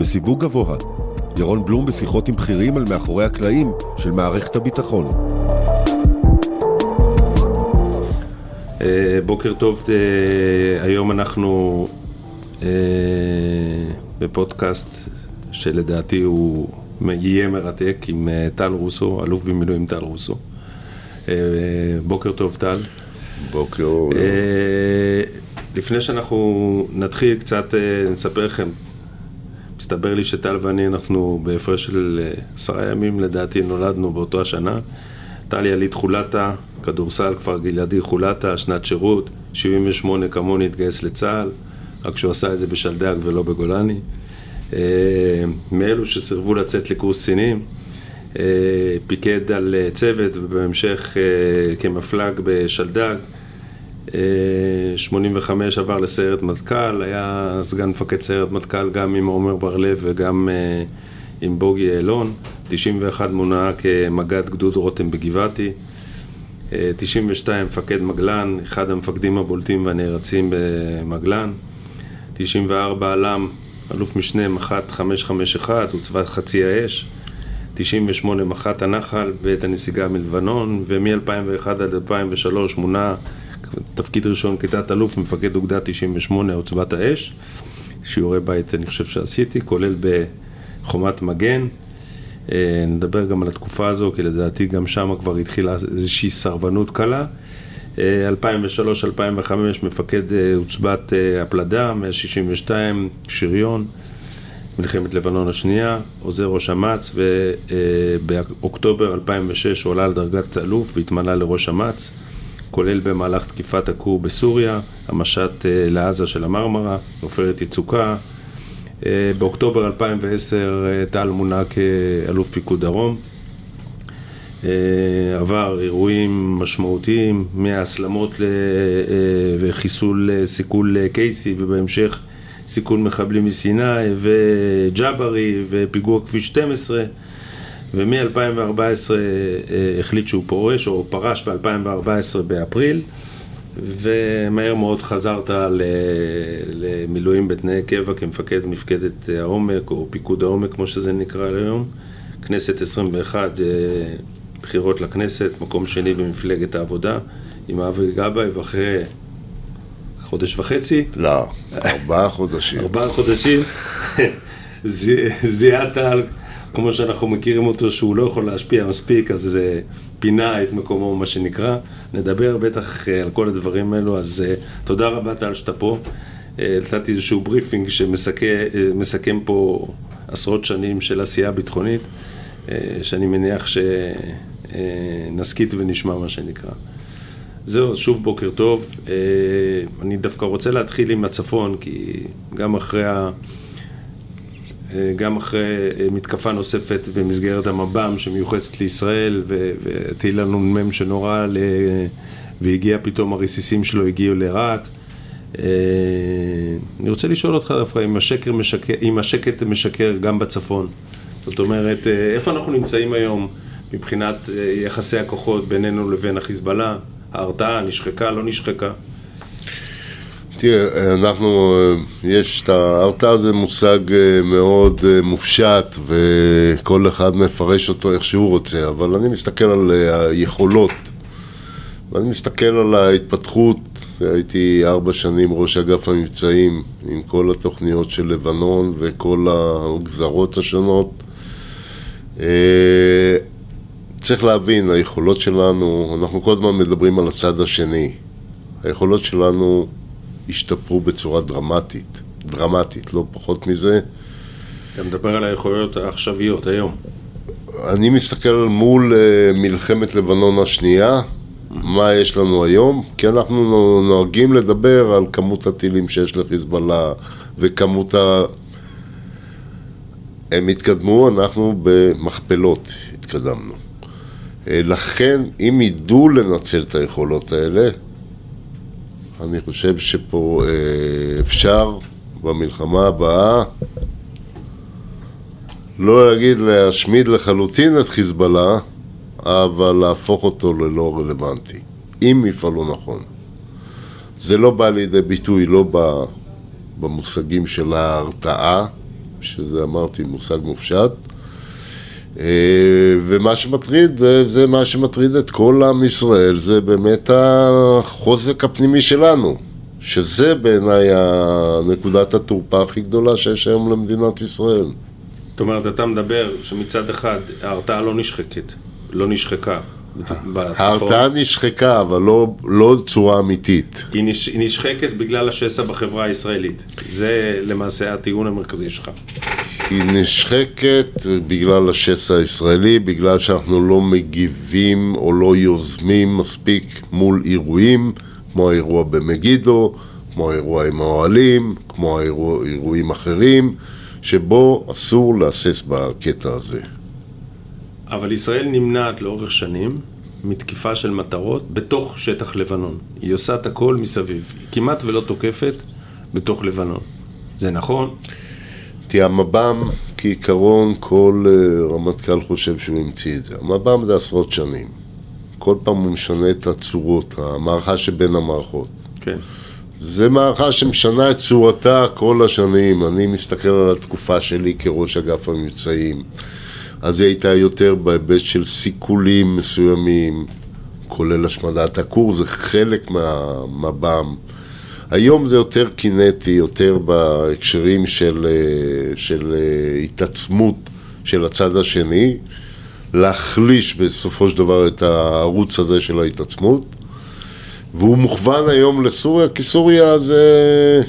בסיווג גבוה. ירון בלום בשיחות עם בכירים על מאחורי הקלעים של מערכת הביטחון. אה, בוקר טוב, אה, היום אנחנו אה, בפודקאסט שלדעתי הוא יהיה מרתק עם טל רוסו, אלוף במילואים טל רוסו. בוקר טוב טל. בוקר. לפני שאנחנו נתחיל קצת, נספר לכם, מסתבר לי שטל ואני אנחנו בהפרש של עשרה ימים לדעתי נולדנו באותו השנה. טל יליד חולתה, כדורסל כפר גלעדי חולתה, שנת שירות, 78 כמוני התגייס לצה"ל, רק שהוא עשה את זה בשלדג ולא בגולני. אה, מאלו שסירבו לצאת לקורס קצינים, אה, פיקד על אה, צוות ובהמשך כמפלג בשלדג. 85 עבר לסיירת מטכ"ל, היה סגן מפקד סיירת מטכ"ל גם עם עומר בר-לב וגם עם בוגי יעלון. 91 מונה כמג"ד גדוד רותם בגבעתי. 92 מפקד מגלן, אחד המפקדים הבולטים והנערצים במגלן. 94 אל"מ, אלוף משנה מח"ט 551, עוצבת חצי האש. 98 מח"ט הנחל בעת הנסיגה מלבנון, ומ-2001 עד 2003 מונה תפקיד ראשון כתת אלוף מפקד אוגדה 98 עוצבת האש. שיעורי בית אני חושב שעשיתי, כולל בחומת מגן. אה, נדבר גם על התקופה הזו, כי לדעתי גם שם כבר התחילה איזושהי סרבנות קלה. 2003-2005 אה, מפקד אה, עוצבת הפלדה, 162, שריון, מלחמת לבנון השנייה, עוזר ראש אמ"ץ, ובאוקטובר 2006 הוא עלה לדרגת אלוף והתמנה לראש אמ"ץ, כולל במהלך תקיפת הכור בסוריה, המשט לעזה של המרמרה, עופרת יצוקה, אה, באוקטובר 2010 אה, טל מונה כאלוף פיקוד דרום. אה, עבר אירועים משמעותיים מהסלמות וחיסול סיכול קייסי ובהמשך סיכול מחבלים מסיני וג'אברי ופיגוע כביש 12 ומ-2014 החליט שהוא פורש או פרש ב-2014 באפריל ומהר מאוד חזרת למילואים בתנאי קבע כמפקד מפקדת העומק, או פיקוד העומק כמו שזה נקרא היום. כנסת 21, אה, בחירות לכנסת, מקום שני במפלגת העבודה, עם אבי גבאי, ואחרי חודש וחצי? לא, ארבעה חודשים. ארבעה חודשים, זיהה טל, כמו שאנחנו מכירים אותו, שהוא לא יכול להשפיע מספיק, אז זה פינה את מקומו, מה שנקרא. נדבר בטח אה, על כל הדברים האלו, אז uh, תודה רבה טל שאתה פה. Uh, נתתי איזשהו briefing שמסכם פה עשרות שנים של עשייה ביטחונית, שאני מניח שנסכית ונשמע מה שנקרא. זהו, אז שוב בוקר טוב. אני דווקא רוצה להתחיל עם הצפון, כי גם אחרי ה... גם אחרי מתקפה נוספת במסגרת המב"ם שמיוחסת לישראל וטיל הנ"מ שנורה ל... והגיע פתאום הרסיסים שלו הגיעו לרהט. אה, אני רוצה לשאול אותך דווקא אם, השקר משקר, אם השקט משקר גם בצפון. זאת אומרת, אה, איפה אנחנו נמצאים היום מבחינת אה, יחסי הכוחות בינינו לבין החיזבאללה? ההרתעה נשחקה, לא נשחקה? תראה, אנחנו, יש את ההרתעה זה מושג אה, מאוד אה, מופשט וכל אחד מפרש אותו איך שהוא רוצה, אבל אני מסתכל על אה, היכולות ואני מסתכל על ההתפתחות, הייתי ארבע שנים ראש אגף המבצעים עם כל התוכניות של לבנון וכל הגזרות השונות. צריך להבין, היכולות שלנו, אנחנו כל הזמן מדברים על הצד השני. היכולות שלנו השתפרו בצורה דרמטית, דרמטית, לא פחות מזה. אתה מדבר על היכולות העכשוויות היום. אני מסתכל מול uh, מלחמת לבנון השנייה, מה יש לנו היום, כי אנחנו נוהגים לדבר על כמות הטילים שיש לחיזבאללה וכמות ה... הם התקדמו, אנחנו במכפלות התקדמנו. אה, לכן, אם ידעו לנצל את היכולות האלה, אני חושב שפה אה, אפשר במלחמה הבאה לא להגיד להשמיד לחלוטין את חיזבאללה, אבל להפוך אותו ללא רלוונטי, אם יפעלו נכון. זה לא בא לידי ביטוי לא במושגים של ההרתעה, שזה אמרתי מושג מופשט. אה, ומה שמטריד, זה, זה מה שמטריד את כל עם ישראל, זה באמת החוזק הפנימי שלנו, שזה בעיניי נקודת התורפה הכי גדולה שיש היום למדינת ישראל. זאת אומרת, אתה מדבר שמצד אחד ההרתעה לא נשחקת, לא נשחקה. בצפון. ההרתעה נשחקה, אבל לא, לא בצורה אמיתית. היא, נש, היא נשחקת בגלל השסע בחברה הישראלית. זה למעשה הטיעון המרכזי שלך. היא נשחקת בגלל השסע הישראלי, בגלל שאנחנו לא מגיבים או לא יוזמים מספיק מול אירועים, כמו האירוע במגידו, כמו האירוע עם האוהלים, כמו האירוע, אירועים אחרים, שבו אסור להסס בקטע הזה. אבל ישראל נמנעת לאורך שנים מתקיפה של מטרות בתוך שטח לבנון. היא עושה את הכל מסביב. היא כמעט ולא תוקפת בתוך לבנון. זה נכון? תראה, המב"ם, כעיקרון, כל uh, רמטכ"ל חושב שהוא המציא את זה. המב"ם זה עשרות שנים. כל פעם הוא משנה את הצורות, המערכה שבין המערכות. כן. זה מערכה שמשנה את צורתה כל השנים. אני מסתכל על התקופה שלי כראש אגף המבצעים. אז היא הייתה יותר בהיבט של סיכולים מסוימים, כולל השמדת הכור, זה חלק מהמב"ם. היום זה יותר קינטי, יותר בהקשרים של, אה, של אה, התעצמות של הצד השני, להחליש בסופו של דבר את הערוץ הזה של ההתעצמות, והוא מוכוון היום לסוריה, כי סוריה זה...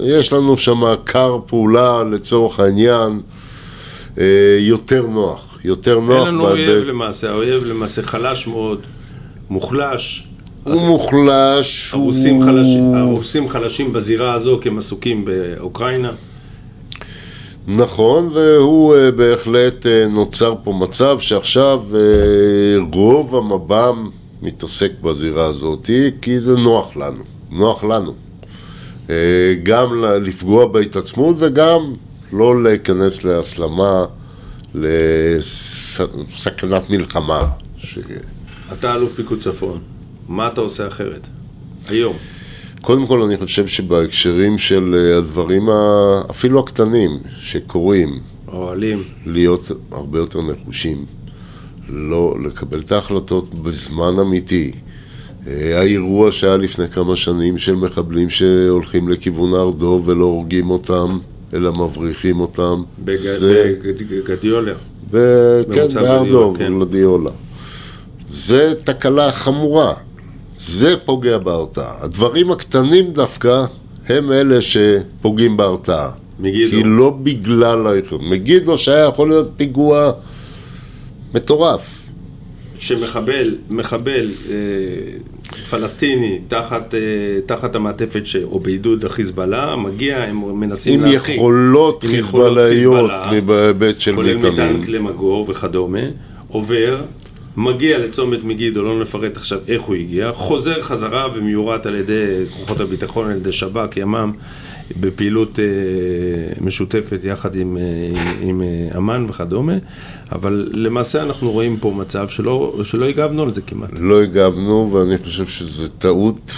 יש לנו שם כר פעולה לצורך העניין. אה, יותר נוח, יותר נוח. אין לנו אויב למעשה, האויב למעשה חלש מאוד, מוחלש. הוא מוחלש, הרוסים, הוא... חלשים, הרוסים חלשים בזירה הזו כי הם עסוקים באוקראינה. נכון, והוא uh, בהחלט uh, נוצר פה מצב שעכשיו uh, רוב המב"ם מתעסק בזירה הזאת, כי זה נוח לנו, נוח לנו. גם לפגוע בהתעצמות וגם לא להיכנס להסלמה, לסכנת מלחמה. ש... אתה אלוף פיקוד צפון, מה אתה עושה אחרת? היום. קודם כל אני חושב שבהקשרים של אה, הדברים אפילו הקטנים שקורים, אוהלים, להיות הרבה יותר נחושים, לא לקבל את ההחלטות בזמן אמיתי. אה, האירוע שהיה לפני כמה שנים של מחבלים שהולכים לכיוון הר דב ולא הורגים אותם, אלא מבריחים אותם. בגדיולה. כן, בהר דב, גלדיולה. זה תקלה חמורה. זה פוגע בהרתעה. הדברים הקטנים דווקא הם אלה שפוגעים בהרתעה. מגידו. כי לא בגלל האיחוד. מגידו שהיה יכול להיות פיגוע מטורף. שמחבל, מחבל אה, פלסטיני תחת, אה, תחת המעטפת ש... או בעידוד החיזבאללה, מגיע, הם מנסים להרחיק. עם יכולות חיזבאלליות בהיבט של מטענים. כולל מטען כלי מגור וכדומה, עובר, מגיע לצומת מגידו, לא נפרט עכשיו איך הוא הגיע, חוזר חזרה ומיורט על ידי כוחות הביטחון, על ידי שב"כ, ימ"מ, בפעילות אה, משותפת יחד עם, אה, עם אה, אמ"ן וכדומה, אבל למעשה אנחנו רואים פה מצב שלא, שלא הגבנו על זה כמעט. לא הגבנו, ואני חושב שזה טעות.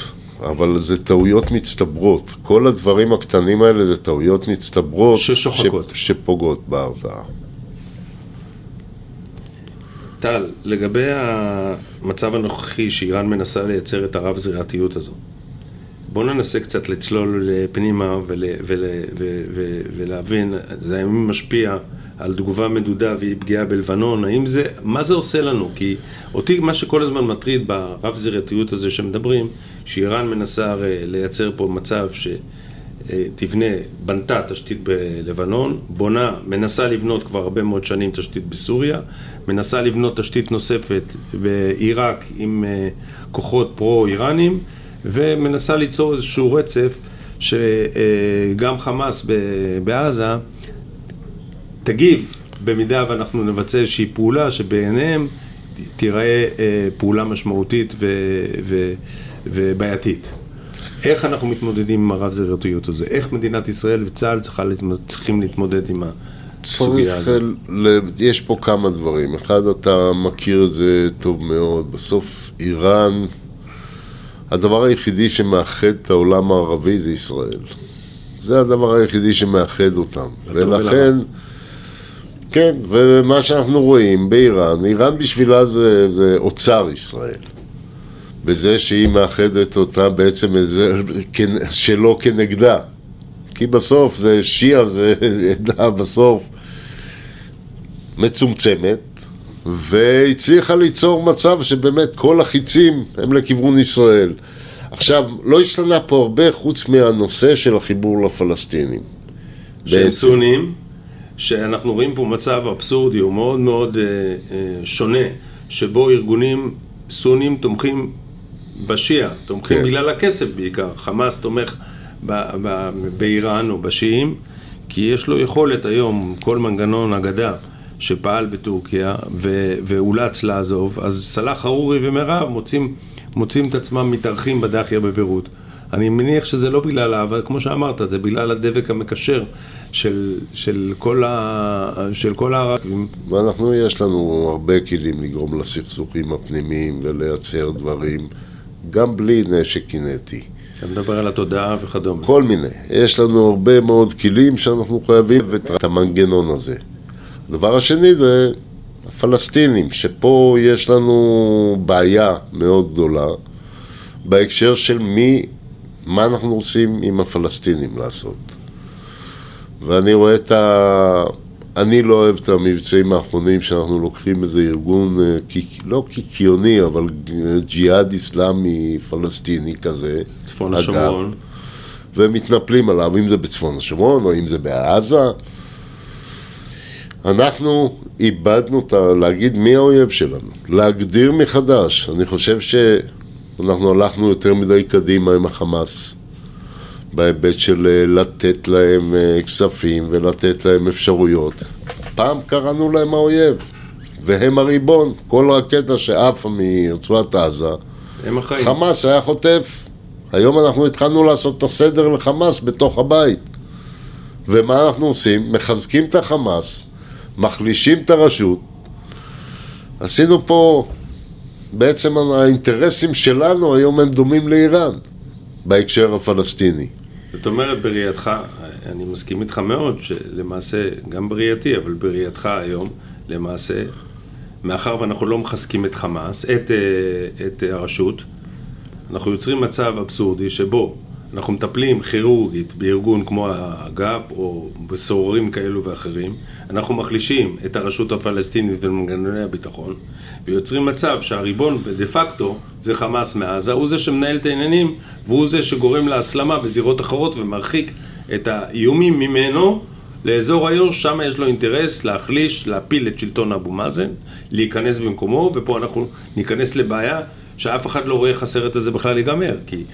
אבל זה טעויות מצטברות. כל הדברים הקטנים האלה זה טעויות מצטברות. ששוחקות. ש... שפוגעות בהרתעה. טל, לגבי המצב הנוכחי שאיראן מנסה לייצר את הרב-זירתיות הזו, בואו ננסה קצת לצלול פנימה ול, ול, ו, ו, ולהבין, זה האם משפיע על תגובה מדודה והיא פגיעה בלבנון, האם זה, מה זה עושה לנו? כי אותי מה שכל הזמן מטריד ברב-זירתיות הזה שמדברים, שאיראן מנסה הרי לייצר פה מצב ש... תבנה, בנתה תשתית בלבנון, בונה, מנסה לבנות כבר הרבה מאוד שנים תשתית בסוריה, מנסה לבנות תשתית נוספת בעיראק עם אה, כוחות פרו-איראנים, ומנסה ליצור איזשהו רצף שגם חמאס בעזה תגיב במידה ואנחנו נבצע איזושהי פעולה שבעיניהם תיראה אה, פעולה משמעותית ובעייתית. איך אנחנו מתמודדים עם הרב זרעותיות הזה? איך מדינת ישראל וצה"ל צריכים להתמודד עם הסוגיה הזאת? יש פה כמה דברים. אחד, אתה מכיר את זה טוב מאוד. בסוף איראן, הדבר היחידי שמאחד את העולם הערבי זה ישראל. זה הדבר היחידי שמאחד אותם. ולכן, כן, ומה שאנחנו רואים באיראן, איראן בשבילה זה, זה אוצר ישראל. בזה שהיא מאחדת אותה בעצם שלא כנגדה. כי בסוף זה שיעה, זה עדה בסוף מצומצמת, והצליחה ליצור מצב שבאמת כל החיצים הם לכיוון ישראל. עכשיו, לא השתנה פה הרבה חוץ מהנושא של החיבור לפלסטינים. שהם. סונים, שאנחנו רואים פה מצב אבסורדי, הוא מאוד מאוד אה, אה, שונה, שבו ארגונים סונים תומכים בשיעה, תומכים כן. בגלל הכסף בעיקר. חמאס תומך ב, ב, באיראן או בשיעים, כי יש לו יכולת היום, כל מנגנון אגדה שפעל בטורקיה ו, ואולץ לעזוב, אז סלאח חרורי ומירב מוצאים, מוצאים את עצמם מתארחים בדאחיה בביירות. אני מניח שזה לא בגלל האהבה, כמו שאמרת, זה בגלל הדבק המקשר של, של כל, ה, של כל הערבים. ואנחנו, יש לנו הרבה כלים לגרום לסכסוכים הפנימיים ולייצר דברים, גם בלי נשק קינטי. אתה מדבר על התודעה וכדומה. כל מיני. יש לנו הרבה מאוד כלים שאנחנו חייבים את המנגנון הזה. הדבר השני זה הפלסטינים, שפה יש לנו בעיה מאוד גדולה בהקשר של מי, מה אנחנו עושים עם הפלסטינים לעשות. ואני רואה את ה... אני לא אוהב את המבצעים האחרונים שאנחנו לוקחים איזה ארגון, אה, לא קיקיוני, אבל ג'יהאד איסלאמי פלסטיני כזה. צפון השומרון. ומתנפלים עליו, אם זה בצפון השומרון או אם זה בעזה. אנחנו איבדנו את ה... להגיד מי האויב שלנו, להגדיר מחדש. אני חושב שאנחנו הלכנו יותר מדי קדימה עם החמאס, בהיבט של אה, לתת להם אה, כספים ולתת להם אפשרויות. פעם קראנו להם האויב, והם הריבון. כל רקטה שעפה מרצועת עזה. חמאס היה חוטף. היום אנחנו התחלנו לעשות את הסדר לחמאס בתוך הבית. ומה אנחנו עושים? מחזקים את החמאס, מחלישים את הרשות. עשינו פה, בעצם האינטרסים שלנו היום הם דומים לאיראן, בהקשר הפלסטיני. זאת אומרת, בראייתך, אני מסכים איתך מאוד, שלמעשה, גם בראייתי, אבל בראייתך היום, למעשה, מאחר ואנחנו לא מחזקים את חמאס, את, אה, את הרשות, אנחנו יוצרים מצב אבסורדי שבו אנחנו מטפלים כירורגית בארגון כמו האג"פ או בסוררים כאלו ואחרים, אנחנו מחלישים את הרשות הפלסטינית ומנגנוני הביטחון ויוצרים מצב שהריבון דה פקטו זה חמאס מעזה, הוא זה שמנהל את העניינים והוא זה שגורם להסלמה בזירות אחרות ומרחיק את האיומים ממנו. לאזור איו"ש, שם יש לו אינטרס להחליש, להפיל את שלטון אבו מאזן, להיכנס במקומו, ופה אנחנו ניכנס לבעיה שאף אחד לא רואה איך הסרט הזה בכלל ייגמר, כי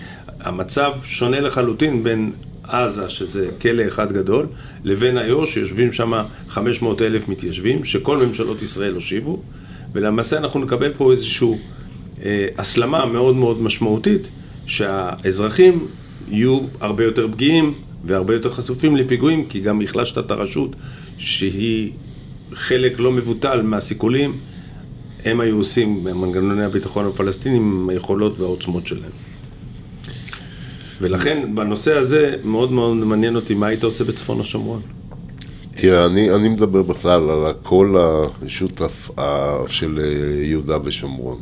המצב שונה לחלוטין בין עזה, שזה כלא אחד גדול, לבין איו"ש, שיושבים שם 500 אלף מתיישבים, שכל ממשלות ישראל הושיבו, ולמעשה אנחנו נקבל פה איזושהי אה, הסלמה מאוד מאוד משמעותית, שהאזרחים יהיו הרבה יותר פגיעים והרבה יותר חשופים לפיגועים, כי גם החלשת את הרשות, שהיא חלק לא מבוטל מהסיכולים, הם היו עושים במנגנוני הביטחון הפלסטינים עם היכולות והעוצמות שלהם. ולכן בנושא הזה מאוד מאוד מעניין אותי מה היית עושה בצפון השומרון. תראה, אני, אני מדבר בכלל על כל הרשות של אה, יהודה ושומרון.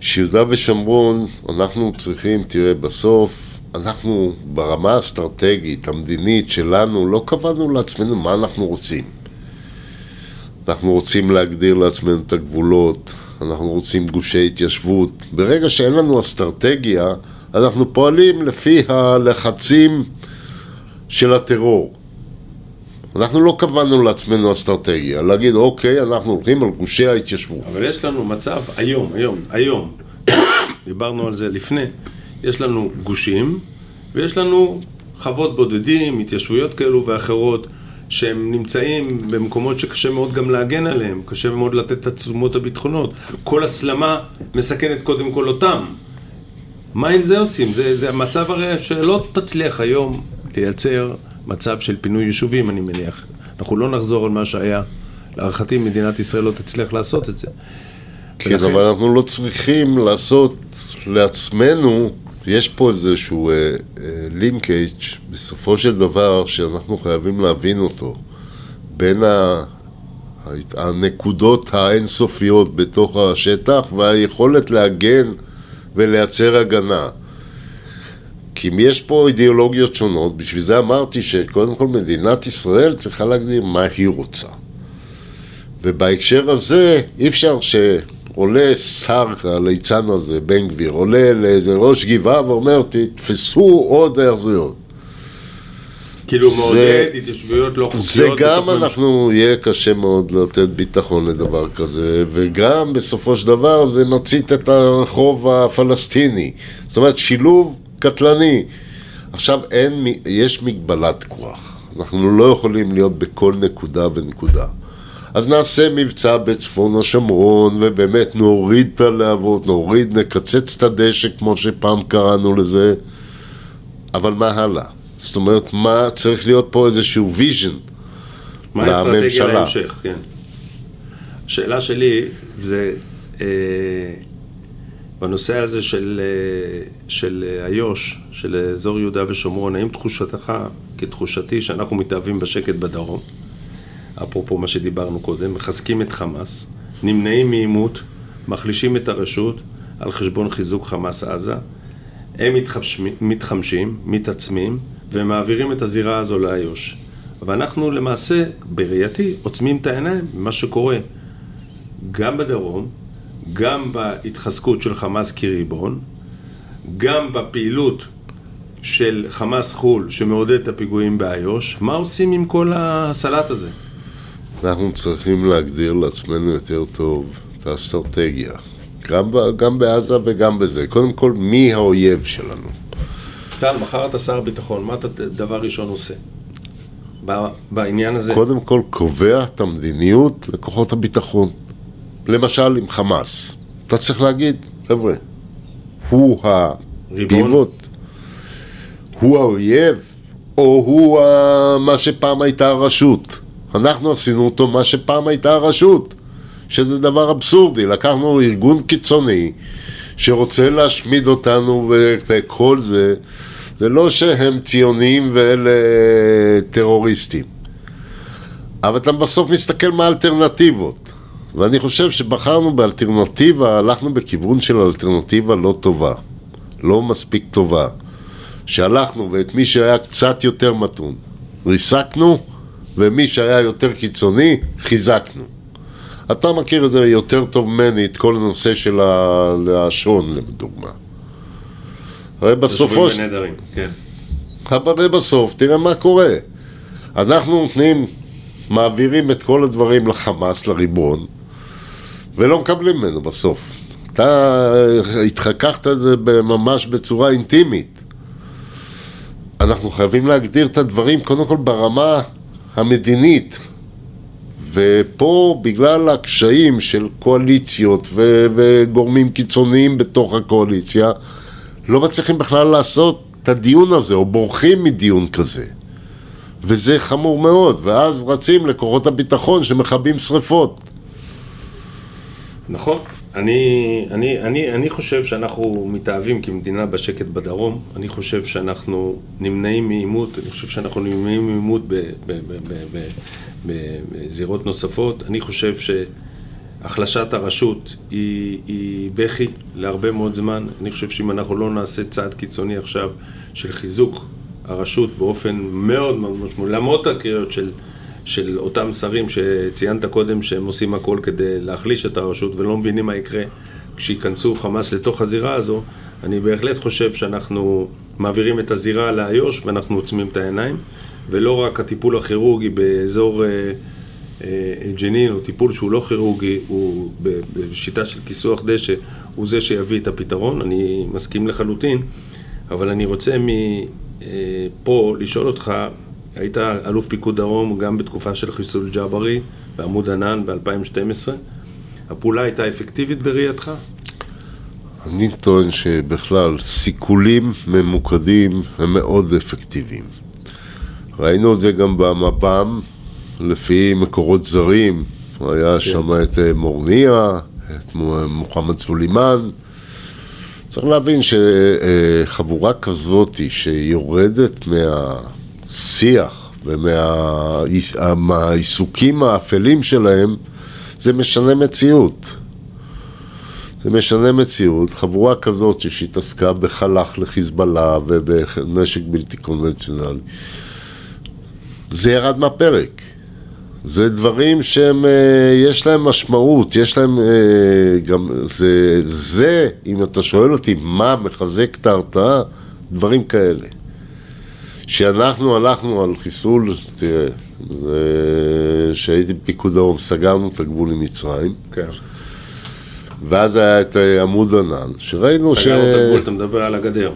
שיהודה ושומרון, אנחנו צריכים, תראה, בסוף, אנחנו ברמה האסטרטגית, המדינית שלנו, לא קבענו לעצמנו מה אנחנו רוצים. אנחנו רוצים להגדיר לעצמנו את הגבולות, אנחנו רוצים גושי התיישבות. ברגע שאין לנו אסטרטגיה, אנחנו פועלים לפי הלחצים של הטרור. אנחנו לא קבענו לעצמנו אסטרטגיה, להגיד אוקיי, אנחנו הולכים על גושי ההתיישבות. אבל יש לנו מצב היום, היום, היום, דיברנו על זה לפני, יש לנו גושים ויש לנו חוות בודדים, התיישבויות כאלו ואחרות שהם נמצאים במקומות שקשה מאוד גם להגן עליהם, קשה מאוד לתת את התשומות הביטחונות. כל הסלמה מסכנת קודם כל אותם. מה עם זה עושים? זה, זה המצב הרי שלא תצליח היום לייצר מצב של פינוי יישובים, אני מניח. אנחנו לא נחזור על מה שהיה. להערכתי מדינת ישראל לא תצליח לעשות את זה. כן, ולכן- אבל אנחנו לא צריכים לעשות לעצמנו יש פה איזשהו לינקג' בסופו של דבר שאנחנו חייבים להבין אותו בין ה... הנקודות האינסופיות בתוך השטח והיכולת להגן ולייצר הגנה. כי אם יש פה אידיאולוגיות שונות, בשביל זה אמרתי שקודם כל מדינת ישראל צריכה להגדיר מה היא רוצה. ובהקשר הזה אי אפשר שעולה שר הליצן הזה, בן גביר, עולה לאיזה ראש גבעה ואומר תתפסו עוד היאחזויות. כאילו מעודד התיישבויות לא חוקיות. זה גם אנחנו, יהיה קשה מאוד לתת ביטחון לדבר כזה, וגם בסופו של דבר זה מצית את הרחוב הפלסטיני. זאת אומרת, שילוב קטלני. עכשיו אין, יש מגבלת כוח. אנחנו לא יכולים להיות בכל נקודה ונקודה. אז נעשה מבצע בצפון השומרון, ובאמת נוריד את הלהבות, נוריד, נקצץ את הדשא כמו שפעם קראנו לזה, אבל מה הלאה? זאת אומרת, מה צריך להיות פה איזשהו vision מה האסטרטגיה להמשך, כן. השאלה שלי זה אה, בנושא הזה של, אה, של איו"ש, של אזור יהודה ושומרון, האם תחושתך, כתחושתי, שאנחנו מתאהבים בשקט בדרום, אפרופו מה שדיברנו קודם, מחזקים את חמאס, נמנעים מעימות, מחלישים את הרשות על חשבון חיזוק חמאס עזה, הם מתחמשים, מתחמשים מתעצמים, ומעבירים את הזירה הזו לאיו"ש. ואנחנו למעשה, בראייתי, עוצמים את העיניים ממה שקורה גם בדרום, גם בהתחזקות של חמאס כריבון, גם בפעילות של חמאס חו"ל שמעודד את הפיגועים באיו"ש, מה עושים עם כל הסלט הזה? אנחנו צריכים להגדיר לעצמנו יותר טוב את האסטרטגיה, גם, גם בעזה וגם בזה. קודם כל, מי האויב שלנו? טל, מחר אתה שר ביטחון, מה אתה דבר ראשון עושה? בעניין הזה? קודם כל קובע את המדיניות לכוחות הביטחון. למשל עם חמאס. אתה צריך להגיד, חבר'ה, הוא הפיבוט, הוא האויב, או הוא ה... מה שפעם הייתה הרשות. אנחנו עשינו אותו מה שפעם הייתה הרשות, שזה דבר אבסורדי. לקחנו ארגון קיצוני שרוצה להשמיד אותנו וכל זה. זה לא שהם ציוניים ואלה טרוריסטים. אבל אתה בסוף מסתכל מה האלטרנטיבות. ואני חושב שבחרנו באלטרנטיבה, הלכנו בכיוון של אלטרנטיבה לא טובה. לא מספיק טובה. שהלכנו ואת מי שהיה קצת יותר מתון, ריסקנו, ומי שהיה יותר קיצוני, חיזקנו. אתה מכיר את זה יותר טוב ממני, את כל הנושא של השעון, לדוגמה. הרי בסופו של... כן. אבל בסוף, תראה מה קורה. אנחנו נותנים, מעבירים את כל הדברים לחמאס, לריבון, ולא מקבלים ממנו בסוף. אתה התחככת את זה ממש בצורה אינטימית. אנחנו חייבים להגדיר את הדברים קודם כל ברמה המדינית. ופה בגלל הקשיים של קואליציות ו- וגורמים קיצוניים בתוך הקואליציה, לא מצליחים בכלל לעשות את הדיון הזה, או בורחים מדיון כזה. וזה חמור מאוד, ואז רצים לכוחות הביטחון שמכבים שריפות. נכון. אני, אני, אני, אני חושב שאנחנו מתאהבים כמדינה בשקט בדרום, אני חושב שאנחנו נמנעים מעימות, אני חושב שאנחנו נמנעים מעימות בזירות נוספות, אני חושב שהחלשת הרשות היא, היא בכי להרבה מאוד זמן, אני חושב שאם אנחנו לא נעשה צעד קיצוני עכשיו של חיזוק הרשות באופן מאוד מאוד משמעותי, למרות הקריאות של של אותם שרים שציינת קודם שהם עושים הכל כדי להחליש את הרשות ולא מבינים מה יקרה כשייכנסו חמאס לתוך הזירה הזו, אני בהחלט חושב שאנחנו מעבירים את הזירה לאיו"ש ואנחנו עוצמים את העיניים ולא רק הטיפול הכירורגי באזור אה, אה, ג'נין הוא טיפול שהוא לא כירורגי, הוא בשיטה של כיסוח דשא, הוא זה שיביא את הפתרון, אני מסכים לחלוטין, אבל אני רוצה מפה אה, לשאול אותך היית אלוף פיקוד דרום גם בתקופה של חיסול ג'אברי בעמוד ענן ב-2012. הפעולה הייתה אפקטיבית בראייתך? אני טוען שבכלל סיכולים ממוקדים הם מאוד אפקטיביים. ראינו את זה גם במב"ם, לפי מקורות זרים, היה כן. שם את אה, מורניה, את מוחמד סולימאן, צריך להבין שחבורה כזאת שיורדת מהשיח ומהעיסוקים האפלים שלהם, זה משנה מציאות. זה משנה מציאות. חבורה כזאת שהתעסקה בחלך לחיזבאללה ובנשק בלתי קונבנציונלי, זה ירד מהפרק. זה דברים שהם, אה, יש להם משמעות, יש להם אה, גם, זה, זה, אם אתה שואל אותי מה מחזק את ההרתעה, דברים כאלה. שאנחנו הלכנו על חיסול, תראה, כשהייתי בפיקוד האו"ם, סגרנו את הגבול עם מצרים. כן. ואז היה את אה, עמוד ענן, שראינו ש... סגרנו את הגבול, אתה מדבר על הגדר.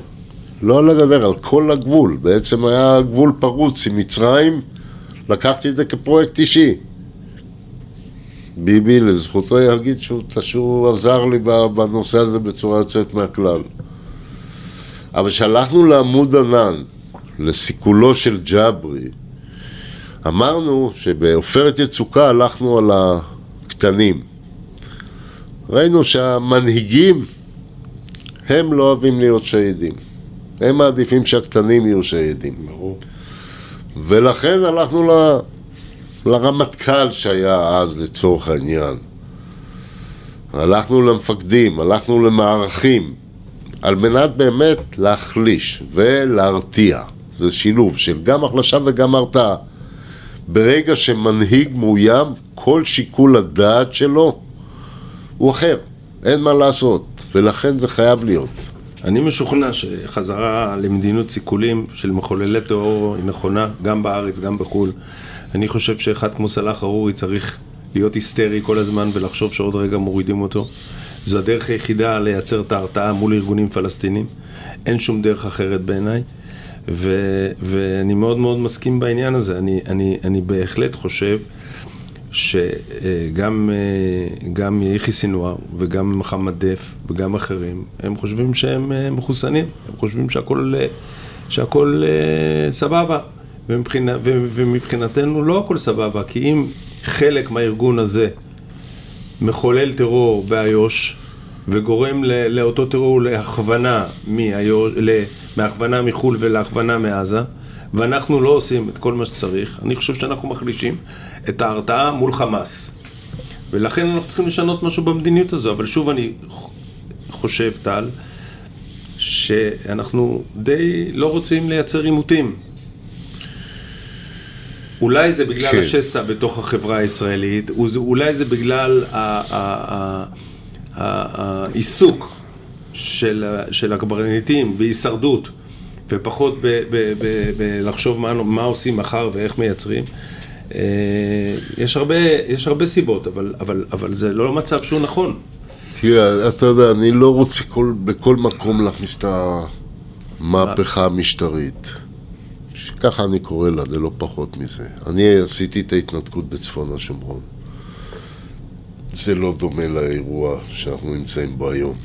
לא על הגדר, על כל הגבול. בעצם היה גבול פרוץ עם מצרים, לקחתי את זה כפרויקט אישי. ביבי, לזכותו יגיד שהוא, שהוא עזר לי בנושא הזה בצורה יוצאת מהכלל. אבל כשהלכנו לעמוד ענן, לסיכולו של ג'ברי, אמרנו שבעופרת יצוקה הלכנו על הקטנים. ראינו שהמנהיגים, הם לא אוהבים להיות שהידים. הם מעדיפים שהקטנים יהיו שהידים. ברור. ולכן הלכנו ל... לרמטכ"ל שהיה אז לצורך העניין. הלכנו למפקדים, הלכנו למערכים, על מנת באמת להחליש ולהרתיע. זה שילוב של גם החלשה וגם הרתעה. ברגע שמנהיג מאוים, כל שיקול הדעת שלו הוא אחר, אין מה לעשות, ולכן זה חייב להיות. אני משוכנע שחזרה למדינות סיכולים של מחוללי טרור היא נכונה, גם בארץ, גם בחו"ל. אני חושב שאחד כמו סלאח ארורי צריך להיות היסטרי כל הזמן ולחשוב שעוד רגע מורידים אותו. זו הדרך היחידה לייצר את ההרתעה מול ארגונים פלסטינים. אין שום דרך אחרת בעיניי. ואני מאוד מאוד מסכים בעניין הזה. אני, אני, אני בהחלט חושב שגם אה, גם יחיא סינואר וגם מחמד דף וגם אחרים, הם חושבים שהם אה, מחוסנים, הם חושבים שהכל, אה, שהכל סבבה. ומבחינה, ומבחינתנו לא הכל סבבה, כי אם חלק מהארגון הזה מחולל טרור באיו"ש וגורם לאותו טרור להכוונה, מאיו"ש, מהכוונה מחו"ל ולהכוונה מעזה, ואנחנו לא עושים את כל מה שצריך, אני חושב שאנחנו מחלישים את ההרתעה מול חמאס. ולכן אנחנו צריכים לשנות משהו במדיניות הזו, אבל שוב אני חושב, טל, שאנחנו די לא רוצים לייצר עימותים. אולי זה בגלל כן. השסע בתוך החברה הישראלית, אולי זה בגלל העיסוק של, של הקברניטים בהישרדות. ופחות בלחשוב מה, מה עושים מחר ואיך מייצרים. אה, יש הרבה, יש הרבה סיבות, אבל, אבל, אבל זה לא מצב שהוא נכון. תראה, אתה יודע, אני לא רוצה כל, בכל מקום להכניס את המהפכה המשטרית. ככה אני קורא לה, זה לא פחות מזה. אני עשיתי את ההתנתקות בצפון השומרון. זה לא דומה לאירוע שאנחנו נמצאים בו היום.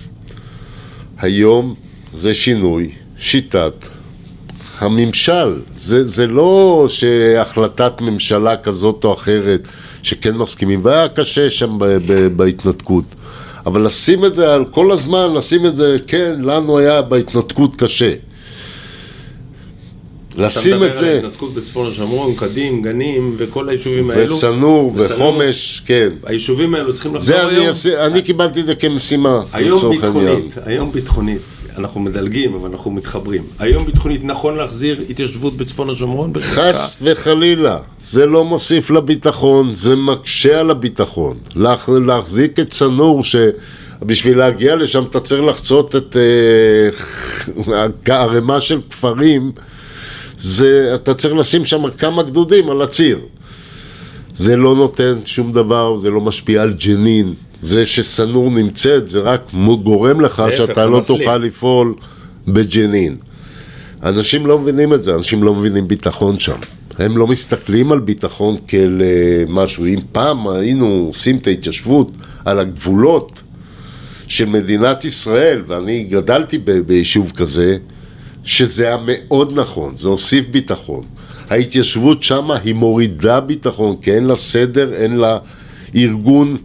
היום זה שינוי שיטת הממשל. זה, זה לא שהחלטת ממשלה כזאת או אחרת שכן מסכימים, והיה קשה שם ב, ב, בהתנתקות. אבל לשים את זה על כל הזמן, לשים את זה, כן, לנו היה בהתנתקות קשה. לשים את זה... אתה מדבר על ההתנתקות בצפון השומרון, קדים, גנים וכל היישובים האלו. ושנור וחומש, כן. היישובים האלו צריכים לחזור היום. אני, אני קיבלתי את זה כמשימה, היום ביטחונית, היום ביטחונית. אנחנו מדלגים, אבל אנחנו מתחברים. היום ביטחונית נכון להחזיר התיישבות בצפון השומרון? חס וחלילה. זה לא מוסיף לביטחון, זה מקשה על הביטחון. להח, להחזיק את צנור שבשביל להגיע לשם אתה צריך לחצות את אה, ערימה של כפרים, זה, אתה צריך לשים שם כמה גדודים על הציר. זה לא נותן שום דבר, זה לא משפיע על ג'נין, זה שסנור נמצאת, זה רק גורם לך שאתה לא תוכל לפעול בג'נין. אנשים לא מבינים את זה, אנשים לא מבינים ביטחון שם. הם לא מסתכלים על ביטחון כאל אה, משהו. אם פעם היינו עושים את ההתיישבות על הגבולות של מדינת ישראל, ואני גדלתי ביישוב כזה, שזה היה מאוד נכון, זה הוסיף ביטחון. ההתיישבות שמה היא מורידה ביטחון, כי אין לה סדר, אין לה ארגון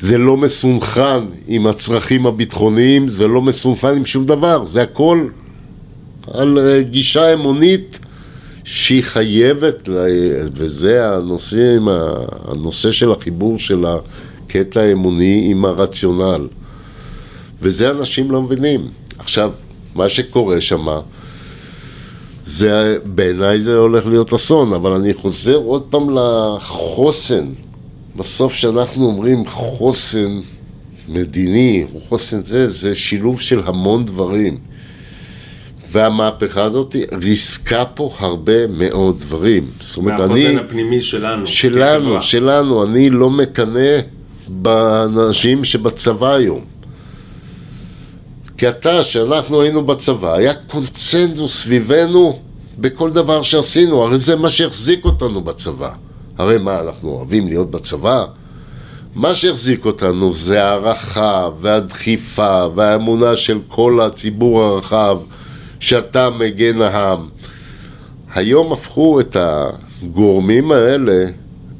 זה לא מסונכן עם הצרכים הביטחוניים, זה לא מסונכן עם שום דבר, זה הכל על אה, גישה אמונית שהיא חייבת, וזה הנושא, הנושא של החיבור של הקטע האמוני עם הרציונל. וזה אנשים לא מבינים. עכשיו, מה שקורה שמה, זה, בעיניי זה הולך להיות אסון, אבל אני חוזר עוד פעם לחוסן. בסוף כשאנחנו אומרים חוסן מדיני, חוסן זה, זה שילוב של המון דברים. והמהפכה הזאת ריסקה פה הרבה מאוד דברים. זאת אומרת, אני... מהחוסן הפנימי שלנו. שלנו, כחברה. שלנו. אני לא מקנא באנשים שבצבא היום. כי אתה, כשאנחנו היינו בצבא, היה קונצנזוס סביבנו בכל דבר שעשינו, הרי זה מה שהחזיק אותנו בצבא. הרי מה, אנחנו אוהבים להיות בצבא? מה שהחזיק אותנו זה הערכה והדחיפה והאמונה של כל הציבור הרחב שאתה מגן העם. היום הפכו את הגורמים האלה,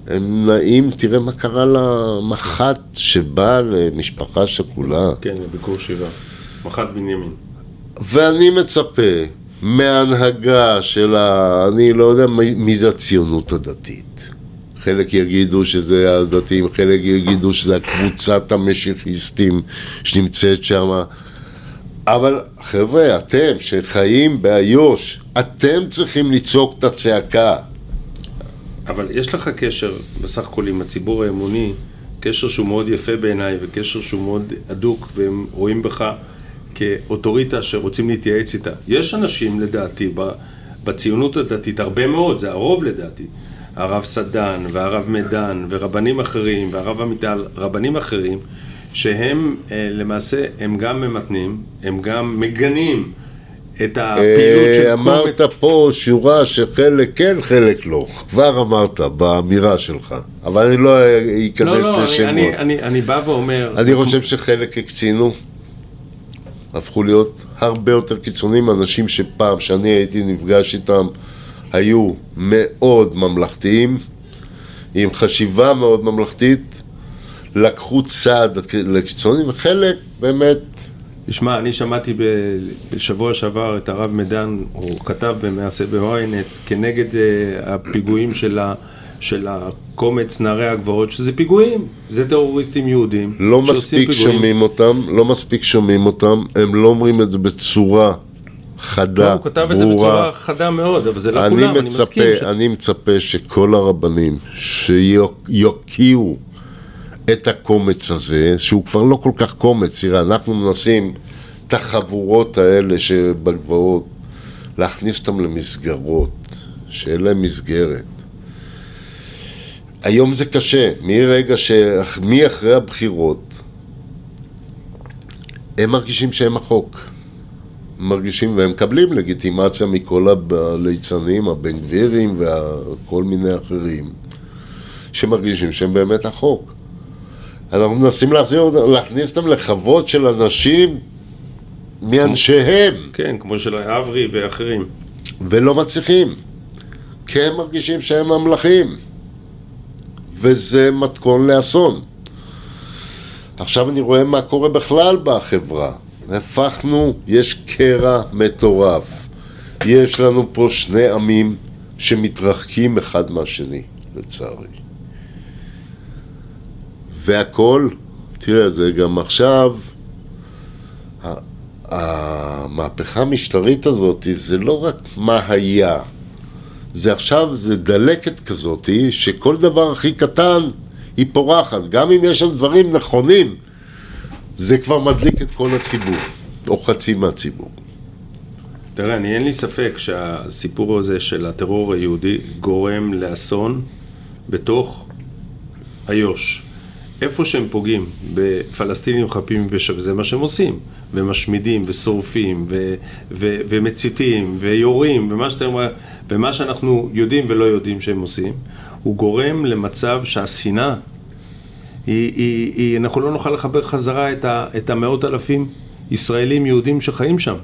הם נעים, תראה מה קרה למח"ט שבא למשפחה שכולה. כן, לביקור שבעה. מח"ט בנימין. ואני מצפה מהנהגה של ה... אני לא יודע מי זה הציונות הדתית. חלק יגידו שזה הדתיים, חלק יגידו שזה הקבוצת המשיחיסטים שנמצאת שם. אבל חבר'ה, אתם שחיים באיו"ש, אתם צריכים לצעוק את הצעקה. אבל יש לך קשר בסך הכל עם הציבור האמוני, קשר שהוא מאוד יפה בעיניי וקשר שהוא מאוד הדוק והם רואים בך כאוטוריטה שרוצים להתייעץ איתה. יש אנשים, לדעתי, בציונות הדתית, הרבה מאוד, זה הרוב לדעתי, הרב סדן והרב מדן ורבנים אחרים והרב עמיטל, רבנים אחרים, שהם אה, למעשה, הם גם ממתנים, הם גם מגנים את הפעילות של קומץ. אמרת פה שורה שחלק כן, חלק לא. כבר אמרת באמירה שלך, אבל אני לא אכנס לשמות. לא, לא, אני, אני, אני בא ואומר... אני חושב שחלק הקצינו. הפכו להיות הרבה יותר קיצוניים, אנשים שפעם, שאני הייתי נפגש איתם, היו מאוד ממלכתיים, עם חשיבה מאוד ממלכתית, לקחו צעד לקיצוניים, וחלק באמת... תשמע, אני שמעתי בשבוע שעבר את הרב מדן, הוא כתב במעשה בוויינט כנגד uh, הפיגועים של ה... של הקומץ נערי הגבעות, שזה פיגועים, זה טרוריסטים יהודים. לא מספיק פיגועים. שומעים אותם, לא מספיק שומעים אותם, הם לא אומרים את זה בצורה חדה, ברורה. הוא כתב את זה בצורה חדה מאוד, אבל זה לא אני כולם, מצפה, אני מסכים. ש... אני מצפה שכל הרבנים שיוקיעו את הקומץ הזה, שהוא כבר לא כל כך קומץ, תראה, אנחנו מנסים את החבורות האלה שבגבעות, להכניס אותם למסגרות, שאין להם מסגרת. היום זה קשה, מרגע ש... מאחרי הבחירות הם מרגישים שהם החוק. מרגישים, והם מקבלים לגיטימציה מכל הליצנים, הבן גבירים וכל מיני אחרים, שמרגישים שהם באמת החוק. אנחנו מנסים להחזיר אותם, להכניס אותם לחוות של אנשים מאנשיהם. כן, כמו של אברי ואחרים. ולא מצליחים, כי הם מרגישים שהם ממלכים. וזה מתכון לאסון. עכשיו אני רואה מה קורה בכלל בחברה. הפכנו, יש קרע מטורף. יש לנו פה שני עמים שמתרחקים אחד מהשני, לצערי. והכל, תראה, זה גם עכשיו, המהפכה המשטרית הזאת זה לא רק מה היה, זה עכשיו, זה דלקת כזאתי, שכל דבר הכי קטן היא פורחת. גם אם יש שם דברים נכונים, זה כבר מדליק את כל הציבור, או חצי מהציבור. תראה, אני אין לי ספק שהסיפור הזה של הטרור היהודי גורם לאסון בתוך איו"ש. איפה שהם פוגעים בפלסטינים חפים מפשע, וזה מה שהם עושים, ומשמידים, ושורפים, ו- ו- ומציתים, ויורים, ומה, שאתם, ומה שאנחנו יודעים ולא יודעים שהם עושים, הוא גורם למצב שהשנאה, היא, היא, היא, אנחנו לא נוכל לחבר חזרה את, ה- את המאות אלפים ישראלים יהודים שחיים שם,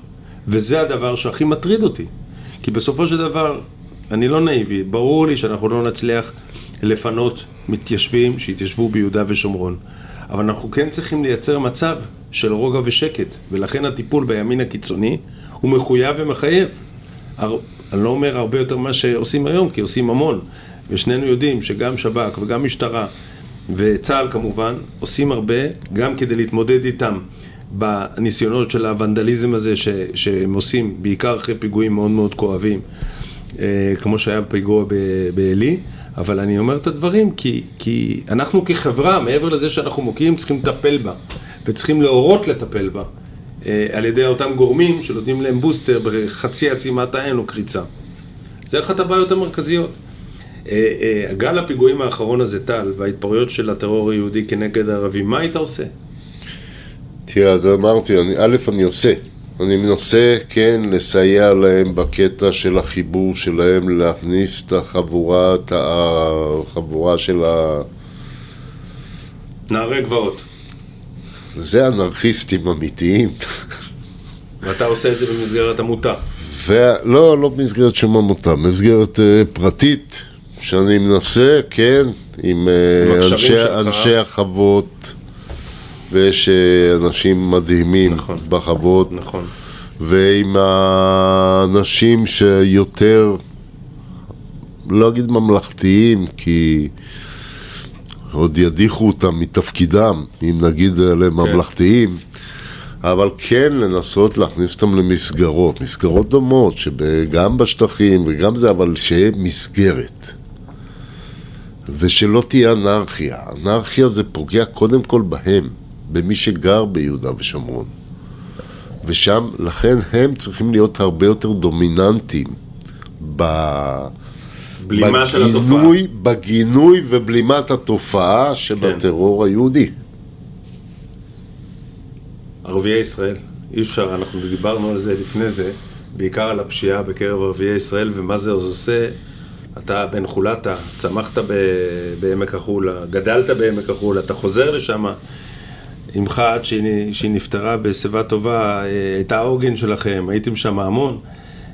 וזה הדבר שהכי מטריד אותי, כי בסופו של דבר, אני לא נאיבי, ברור לי שאנחנו לא נצליח לפנות מתיישבים שהתיישבו ביהודה ושומרון. אבל אנחנו כן צריכים לייצר מצב של רוגע ושקט, ולכן הטיפול בימין הקיצוני הוא מחויב ומחייב. הר... אני לא אומר הרבה יותר ממה שעושים היום, כי עושים המון, ושנינו יודעים שגם שב"כ וגם משטרה וצה"ל כמובן עושים הרבה, גם כדי להתמודד איתם בניסיונות של הוונדליזם הזה ש... שהם עושים, בעיקר אחרי פיגועים מאוד מאוד כואבים, אה, כמו שהיה בפיגוע בעלי. אבל אני אומר את הדברים כי, כי אנחנו כחברה, מעבר לזה שאנחנו מוקיעים, צריכים לטפל בה וצריכים להורות לטפל בה אה, על ידי אותם גורמים שנותנים להם בוסטר בחצי עצימת העין או קריצה. זה אחת הבעיות המרכזיות. אה, אה, גל הפיגועים האחרון הזה, טל, וההתפרעויות של הטרור היהודי כנגד הערבים, מה היית עושה? תראה, אז אמרתי, אני, א', אני עושה. אני מנסה, כן, לסייע להם בקטע של החיבור שלהם, להכניס את החבורה, את החבורה של ה... נערי גבעות. זה אנרכיסטים אמיתיים. ואתה עושה את זה במסגרת עמותה. ולא, לא במסגרת שום עמותה, במסגרת uh, פרטית, שאני מנסה, כן, עם uh, אנשי, אנשי החוות. ויש אה, אנשים מדהימים נכון, בחוות. נכון. ועם האנשים שיותר, לא אגיד ממלכתיים, כי עוד ידיחו אותם מתפקידם, אם נגיד עליהם כן. ממלכתיים. אבל כן לנסות להכניס אותם למסגרות, מסגרות דומות, שגם בשטחים וגם זה, אבל שיהיה מסגרת. ושלא תהיה אנרכיה. אנרכיה זה פוגע קודם כל בהם. במי שגר ביהודה ושומרון. ושם, לכן הם צריכים להיות הרבה יותר דומיננטיים ב... בלימה של התופעה. בגינוי ובלימת התופעה של כן. הטרור היהודי. ערביי ישראל, אי אפשר, אנחנו דיברנו על זה לפני זה, בעיקר על הפשיעה בקרב ערביי ישראל ומה זה עושה. אתה בן חולתה, צמחת בעמק החולה, גדלת בעמק החולה, אתה חוזר לשם. אמך עד שהיא, שהיא נפטרה בשיבה טובה, אה, הייתה העוגן שלכם, הייתם שם המון.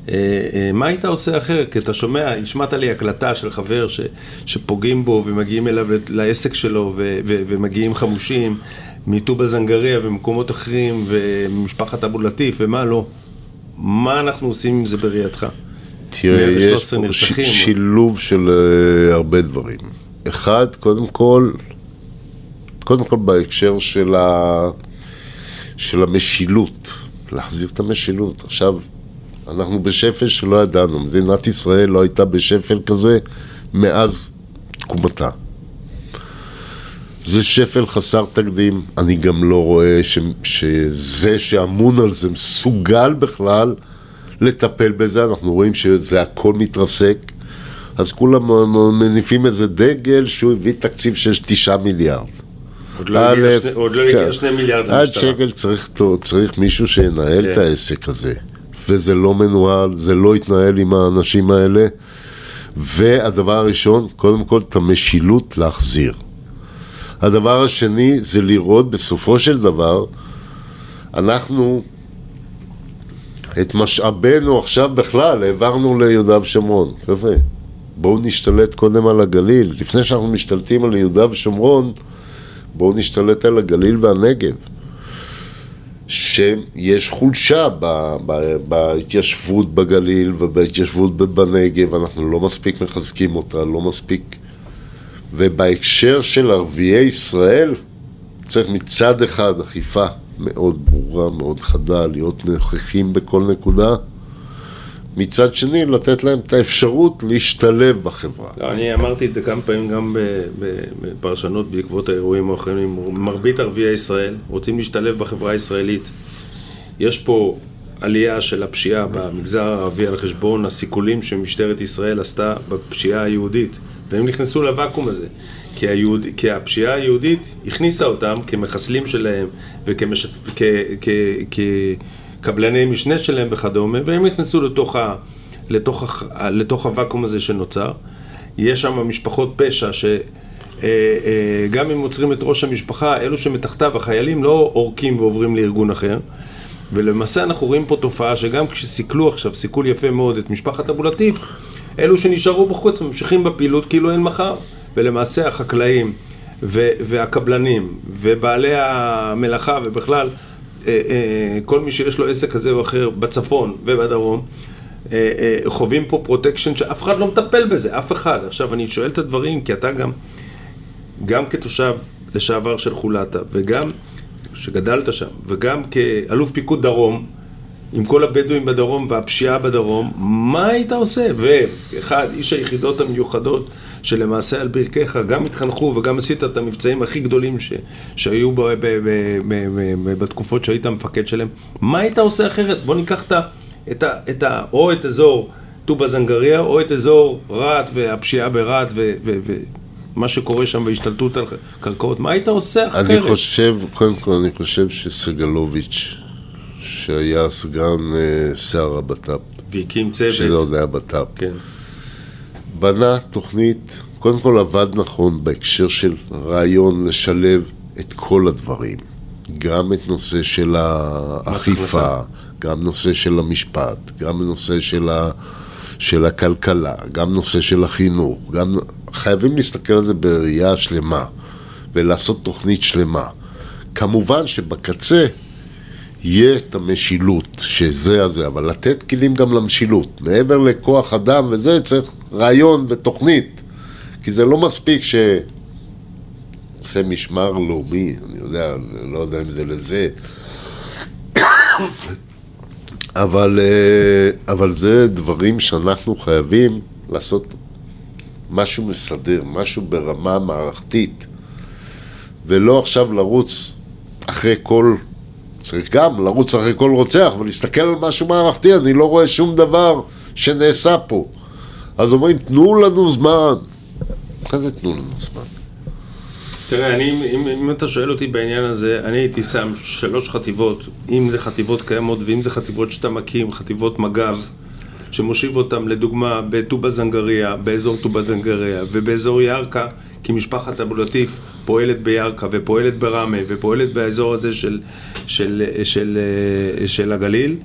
אה, אה, מה היית עושה אחרת? כי אתה שומע, השמעת לי הקלטה של חבר ש, שפוגעים בו ומגיעים אליו לעסק שלו ו, ו, ומגיעים חמושים מטובא זנגריה ומקומות אחרים ומשפחת אבו לטיף ומה לא. מה אנחנו עושים עם זה בראייתך? תראה, יש פה ש, שילוב של uh, הרבה דברים. אחד, קודם כל, קודם כל בהקשר של, ה... של המשילות, להחזיר את המשילות. עכשיו, אנחנו בשפל שלא ידענו, מדינת ישראל לא הייתה בשפל כזה מאז תקומתה. זה שפל חסר תקדים, אני גם לא רואה ש... שזה שאמון על זה מסוגל בכלל לטפל בזה, אנחנו רואים שזה הכל מתרסק, אז כולם מניפים איזה דגל שהוא הביא תקציב של תשעה מיליארד. עוד לא הגיע שני, עוד לא כן. שני מיליארד למשטרה. עד שקל צריך, צריך מישהו שינהל כן. את העסק הזה. וזה לא מנוהל, זה לא יתנהל עם האנשים האלה. והדבר הראשון, קודם כל את המשילות להחזיר. הדבר השני זה לראות בסופו של דבר, אנחנו את משאבינו עכשיו בכלל העברנו ליהודה ושומרון. חבר'ה, בואו נשתלט קודם על הגליל. לפני שאנחנו משתלטים על יהודה ושומרון, בואו נשתלט על הגליל והנגב. שיש חולשה ב, ב, בהתיישבות בגליל ובהתיישבות בנגב, אנחנו לא מספיק מחזקים אותה, לא מספיק. ובהקשר של ערביי ישראל, צריך מצד אחד אכיפה מאוד ברורה, מאוד חדה, להיות נוכחים בכל נקודה, מצד שני לתת להם את האפשרות להשתלב בחברה. לא, אני אמרתי את זה כמה פעמים גם בפרשנות בעקבות האירועים האחרונים. מרבית ערביי ישראל רוצים להשתלב בחברה הישראלית. יש פה עלייה של הפשיעה במגזר הערבי על חשבון הסיכולים שמשטרת ישראל עשתה בפשיעה היהודית, והם נכנסו לוואקום הזה. כי, היהוד, כי הפשיעה היהודית הכניסה אותם כמחסלים שלהם וכקבלני משנה שלהם וכדומה, והם נכנסו לתוך, ה, לתוך, ה, לתוך הוואקום הזה שנוצר. יש שם משפחות פשע ש... אה, אה, גם אם עוצרים את ראש המשפחה, אלו שמתחתיו, החיילים לא עורקים ועוברים לארגון אחר. ולמעשה אנחנו רואים פה תופעה שגם כשסיכלו עכשיו, סיכול יפה מאוד את משפחת אבו לטיף, אלו שנשארו בחוץ ממשיכים בפעילות כאילו אין מחר. ולמעשה החקלאים והקבלנים, ובעלי המלאכה, ובכלל, אה, אה, כל מי שיש לו עסק כזה או אחר בצפון ובדרום, אה, חווים פה פרוטקשן שאף אחד לא מטפל בזה, אף אחד. עכשיו, אני שואל את הדברים, כי אתה גם, גם כתושב לשעבר של חולתה, וגם שגדלת שם, וגם כאלוף פיקוד דרום, עם כל הבדואים בדרום והפשיעה בדרום, מה היית עושה? ואחד, איש היחידות המיוחדות, שלמעשה על ברכיך גם התחנכו וגם עשית את המבצעים הכי גדולים ש, שהיו ב, ב, ב, ב, ב, ב, בתקופות שהיית המפקד שלהם, מה היית עושה אחרת? בוא ניקח את ה, את ה, את ה, או את אזור טובא זנגריה, או את אזור רהט והפשיעה ברהט ו... ו, ו מה שקורה שם והשתלטות על קרקעות, מה היית עושה אחרת? אני חושב, קודם כל אני חושב שסגלוביץ', שהיה סגן אה, שר הבט"פ, והקים צוות. שזה עוד היה בט"פ, כן. בנה תוכנית, קודם כל עבד נכון בהקשר של רעיון לשלב את כל הדברים. גם את נושא של האכיפה. גם נושא של המשפט, גם נושא של, ה, של הכלכלה, גם נושא של החינוך, גם... חייבים להסתכל על זה בראייה שלמה ולעשות תוכנית שלמה. כמובן שבקצה יהיה את המשילות, שזה הזה, אבל לתת כלים גם למשילות. מעבר לכוח אדם וזה, צריך רעיון ותוכנית. כי זה לא מספיק ש... עושה משמר לאומי, אני יודע, לא יודע אם זה לזה. אבל, אה, אבל זה דברים שאנחנו חייבים לעשות משהו מסדר, משהו ברמה מערכתית, ולא עכשיו לרוץ אחרי כל, צריך גם לרוץ אחרי כל רוצח, ולהסתכל על משהו מערכתי, אני לא רואה שום דבר שנעשה פה. אז אומרים, תנו לנו זמן. מה זה תנו לנו זמן? תראה, אני, אם, אם אתה שואל אותי בעניין הזה, אני הייתי שם שלוש חטיבות, אם זה חטיבות קיימות ואם זה חטיבות שאתה מקים, חטיבות מג"ב, שמושיב אותם לדוגמה בטובא זנגריה, באזור טובא זנגריה ובאזור ירכא, כי משפחת אבו לטיף פועלת בירכא ופועלת בראמה ופועלת באזור הזה של, של, של, של, של הגליל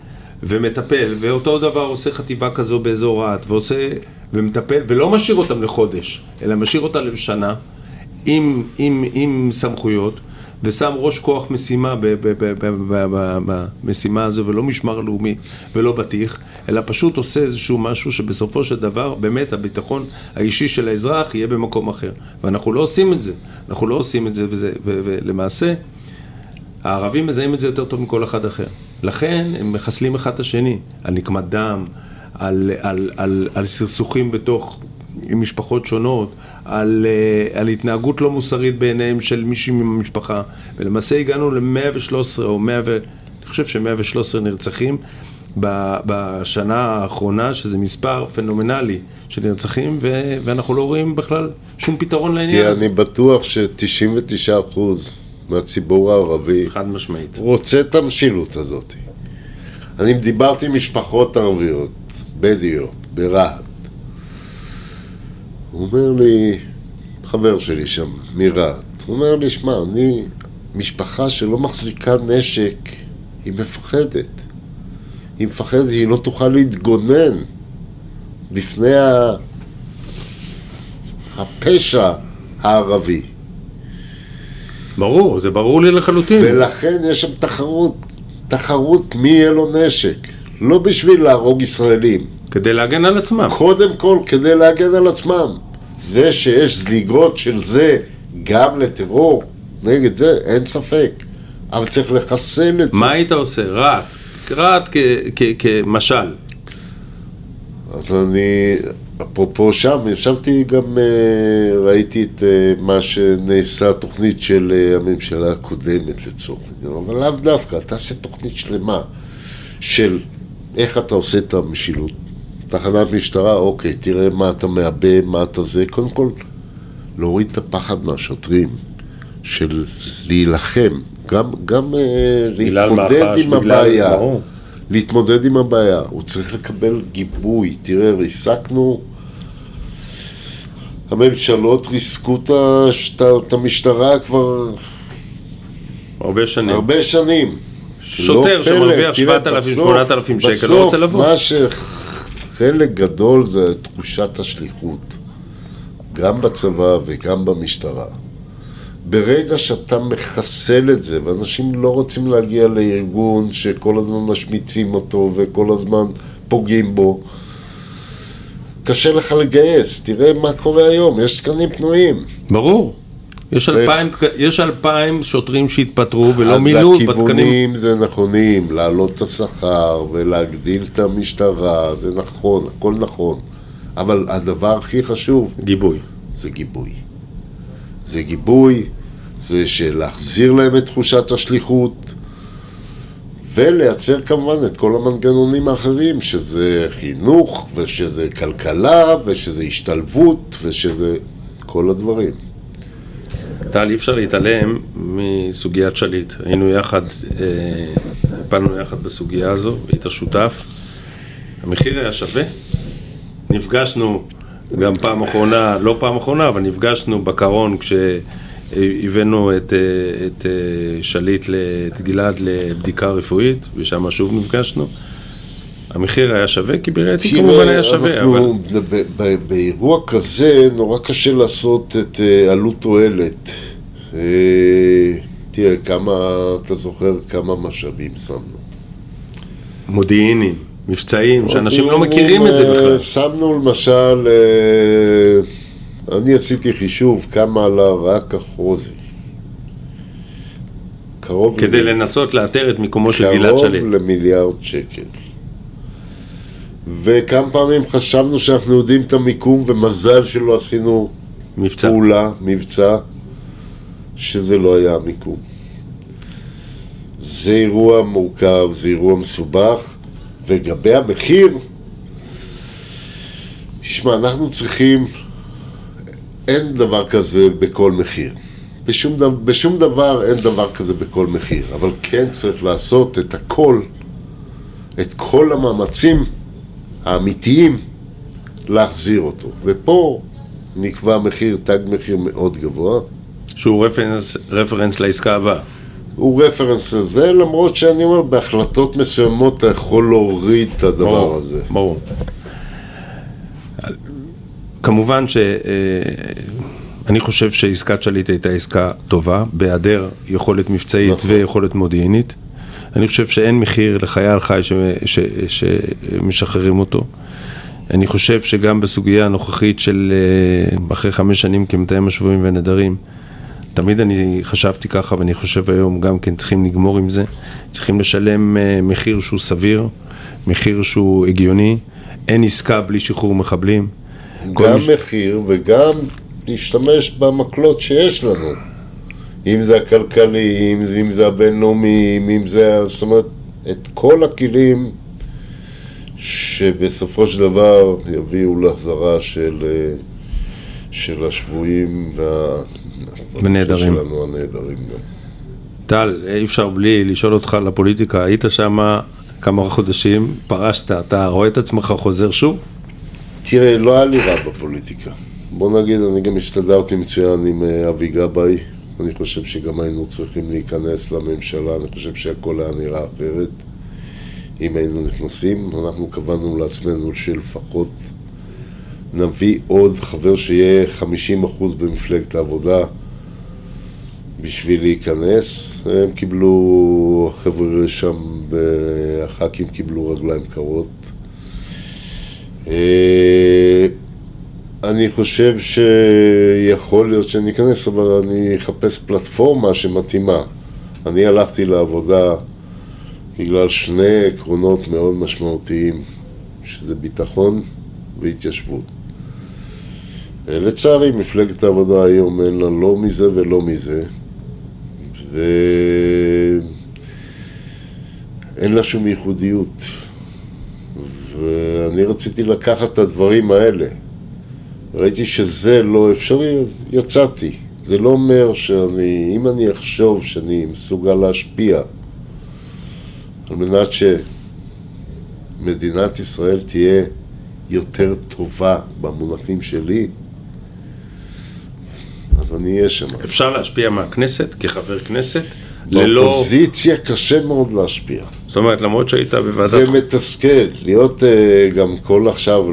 ומטפל, ואותו דבר עושה חטיבה כזו באזור רהט ועושה ומטפל ולא משאיר אותם לחודש, אלא משאיר אותם לשנה עם, עם, עם סמכויות ושם ראש כוח משימה במשימה הזו ולא משמר לאומי ולא בטיח, אלא פשוט עושה איזשהו משהו שבסופו של דבר באמת הביטחון האישי של האזרח יהיה במקום אחר. ואנחנו לא עושים את זה, אנחנו לא עושים את זה וזה, ו- ולמעשה הערבים מזהים את זה יותר טוב מכל אחד אחר. לכן הם מחסלים אחד את השני, על נקמת דם, על, על, על, על סכסוכים בתוך משפחות שונות, על, אה, על התנהגות לא מוסרית בעיניהם של מישהי מהמשפחה, ולמעשה הגענו ל-113 או 100 ו... אני חושב ש-113 נרצחים בשנה האחרונה, שזה מספר פנומנלי של נרצחים, ו- ואנחנו לא רואים בכלל שום פתרון לעניין כי הזה. אני בטוח ש-99% מהציבור הערבי חד משמעית. רוצה את המשילות הזאת. אני דיברתי עם משפחות ערביות, בדואיות, ברהט. הוא אומר לי, חבר שלי שם, מרהט, הוא אומר לי, שמע, אני, משפחה שלא מחזיקה נשק, היא מפחדת. היא מפחדת, היא לא תוכל להתגונן בפני ה... הפשע הערבי. ברור, זה ברור לי לחלוטין. ולכן יש שם תחרות, תחרות מי יהיה לו נשק. לא בשביל להרוג ישראלים, כדי להגן על עצמם. קודם כל כדי להגן על עצמם. זה שיש זליגות של זה גם לטרור, נגד זה, אין ספק. אבל צריך לחסל את זה. מה היית עושה? רהט. רהט כמשל. אז אני, אפרופו שם, ישבתי גם, אה, ראיתי את אה, מה שנעשה, תוכנית של אה, הממשלה הקודמת לצורך העניין, אבל לאו דווקא, תעשה תוכנית שלמה של איך אתה עושה את המשילות. תחנת משטרה, אוקיי, תראה מה אתה מעבה, מה אתה זה, קודם כל, להוריד את הפחד מהשוטרים, של להילחם, גם, גם בגלל להתמודד מח"ש, עם הבעיה. ברור. להתמודד עם הבעיה, הוא צריך לקבל גיבוי. תראה, ריסקנו, הממשלות ריסקו את המשטרה כבר הרבה שנים. הרבה שנים. שוטר לא שמרוויח פלא, תראה, 7,000, בסוף- 8,000 שקל, לא רוצה לבוא. בסוף, מה שחלק גדול זה תחושת השליחות, גם בצבא וגם במשטרה. ברגע שאתה מחסל את זה, ואנשים לא רוצים להגיע לארגון שכל הזמן משמיצים אותו וכל הזמן פוגעים בו, קשה לך לגייס. תראה מה קורה היום, יש תקנים פנויים. ברור. יש אלפיים, יש אלפיים שוטרים שהתפטרו ולא מילאו אז בתקנים. הכיוונים זה נכונים, להעלות את השכר ולהגדיל את המשטרה, זה נכון, הכל נכון. אבל הדבר הכי חשוב גיבוי. זה גיבוי. זה גיבוי, זה של-להחזיר להם את תחושת השליחות, ולייצר כמובן את כל המנגנונים האחרים, שזה חינוך, ושזה כלכלה, ושזה השתלבות, ושזה כל הדברים. טל, אי אפשר להתעלם מסוגיית שליט. היינו יחד, אה, טיפלנו יחד בסוגיה הזו, והיית שותף. המחיר היה שווה. נפגשנו גם פעם אחרונה, לא פעם אחרונה, אבל נפגשנו בקרון כשהבאנו את, אה, את אה, שליט, את גלעד לבדיקה רפואית, ושם שוב נפגשנו. המחיר היה שווה, כי בראייתי כמובן היה שווה, אבל... ב- ב- באירוע כזה נורא קשה לעשות את אה, עלות תועלת. אה, תראה, כמה, אתה זוכר כמה משאבים שמנו. מודיעיניים, מבצעים, שאנשים לא מכירים את זה אה, בכלל. שמנו למשל, אה, אני עשיתי חישוב כמה עלה רק החוזי. קרוב כדי לנסות לאתר את מיקומו של גלעד שליט. קרוב למיליארד שקל. וכמה פעמים חשבנו שאנחנו יודעים את המיקום, ומזל שלא עשינו מבצע. פעולה, מבצע, שזה לא היה המיקום. זה אירוע מורכב, זה אירוע מסובך, ולגבי המחיר, תשמע, אנחנו צריכים, אין דבר כזה בכל מחיר. בשום, דבר, בשום דבר אין דבר כזה בכל מחיר, אבל כן צריך לעשות את הכל, את כל המאמצים האמיתיים להחזיר אותו. ופה נקבע מחיר, תג מחיר מאוד גבוה. שהוא רפרנס, רפרנס לעסקה הבאה. הוא רפרנס לזה, למרות שאני אומר, בהחלטות מסוימות אתה יכול להוריד את הדבר ברור, הזה. ברור. כמובן ש... אה, חושב שעסקת שליט הייתה עסקה טובה, בהיעדר יכולת מבצעית נכון. ויכולת מודיעינית. אני חושב שאין מחיר לחייל חי ש- ש- שמשחררים אותו. אני חושב שגם בסוגיה הנוכחית של אה, אחרי חמש שנים כמתאם השבויים והנעדרים, תמיד אני חשבתי ככה ואני חושב היום גם כן צריכים לגמור עם זה. צריכים לשלם אה, מחיר שהוא סביר, מחיר שהוא הגיוני. אין עסקה בלי שחרור מחבלים. גם מחיר וגם להשתמש במקלות שיש לנו. אם זה הכלכלי, אם אם זה הבינלאומי, אם זה, זאת אומרת, את כל הכלים שבסופו של דבר יביאו להחזרה של, אה, של השבויים וה... ונעדרים. שלנו הנעדרים גם. טל, אי אפשר בלי לשאול אותך על הפוליטיקה. היית שם כמה חודשים, פרשת, אתה רואה את עצמך חוזר שוב? תראה, לא היה לי רע בפוליטיקה. בוא נגיד, אני גם הסתדרתי מצוין עם אה, אבי גבאי. אני חושב שגם היינו צריכים להיכנס לממשלה, אני חושב שהכל היה נראה אחרת אם היינו נכנסים. אנחנו קבענו לעצמנו שלפחות נביא עוד חבר שיהיה 50% במפלגת העבודה בשביל להיכנס. הם קיבלו, החבר'ה שם, הח"כים קיבלו רגליים קרות. אני חושב שיכול להיות שאני אכנס, אבל אני אחפש פלטפורמה שמתאימה. אני הלכתי לעבודה בגלל שני עקרונות מאוד משמעותיים, שזה ביטחון והתיישבות. אה, לצערי, מפלגת העבודה היום אין לה לא מזה ולא מזה, ואין לה שום ייחודיות. ואני רציתי לקחת את הדברים האלה. ראיתי שזה לא אפשרי, אז יצאתי. זה לא אומר שאני, אם אני אחשוב שאני מסוגל להשפיע על מנת שמדינת ישראל תהיה יותר טובה במונחים שלי, אז אני אהיה שם. אפשר להשפיע מהכנסת כחבר כנסת, ללא... באופוזיציה קשה מאוד להשפיע. זאת אומרת, למרות שהיית בוועדת... זה מתסכל, להיות uh, גם כל עכשיו,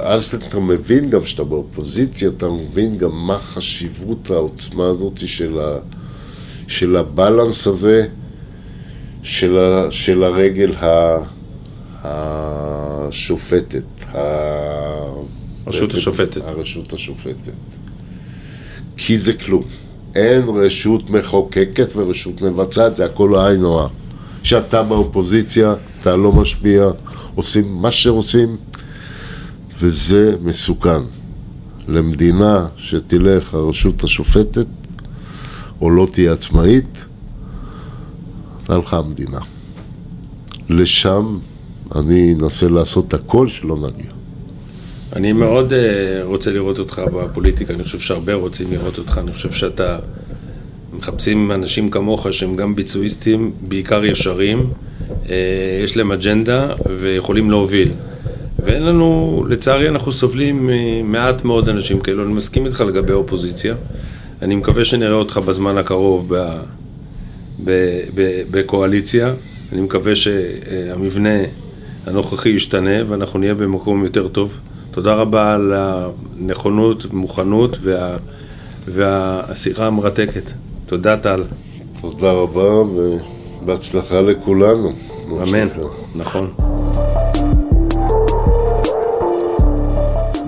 אז אתה מבין גם שאתה באופוזיציה, אתה מבין גם מה חשיבות העוצמה הזאת של, ה, של הבלנס הזה, של, ה, של הרגל ה, השופטת. הרשות השופטת. הרשות השופטת. כי זה כלום. אין רשות מחוקקת ורשות מבצעת, זה הכל היינו הך. כשאתה באופוזיציה, אתה לא משפיע, עושים מה שרוצים, וזה מסוכן. למדינה שתלך הרשות השופטת, או לא תהיה עצמאית, הלכה המדינה. לשם אני אנסה לעשות הכל שלא נגיע. אני מאוד uh, רוצה לראות אותך בפוליטיקה, אני חושב שהרבה רוצים לראות אותך, אני חושב שאתה... מחפשים אנשים כמוך שהם גם ביצועיסטים, בעיקר ישרים, uh, יש להם אג'נדה ויכולים להוביל. ואין לנו, לצערי אנחנו סובלים ממעט מאוד אנשים כאלו, אני מסכים איתך לגבי האופוזיציה. אני מקווה שנראה אותך בזמן הקרוב ב, ב, ב, בקואליציה. אני מקווה שהמבנה הנוכחי ישתנה ואנחנו נהיה במקום יותר טוב. תודה רבה על הנכונות, מוכנות וה, והשיחה המרתקת. תודה טל. תודה רבה ובהצלחה לכולנו. אמן, נכון.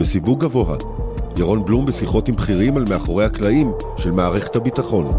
בסיווג גבוה, ירון בלום בשיחות עם בכירים על מאחורי הקלעים של מערכת הביטחון.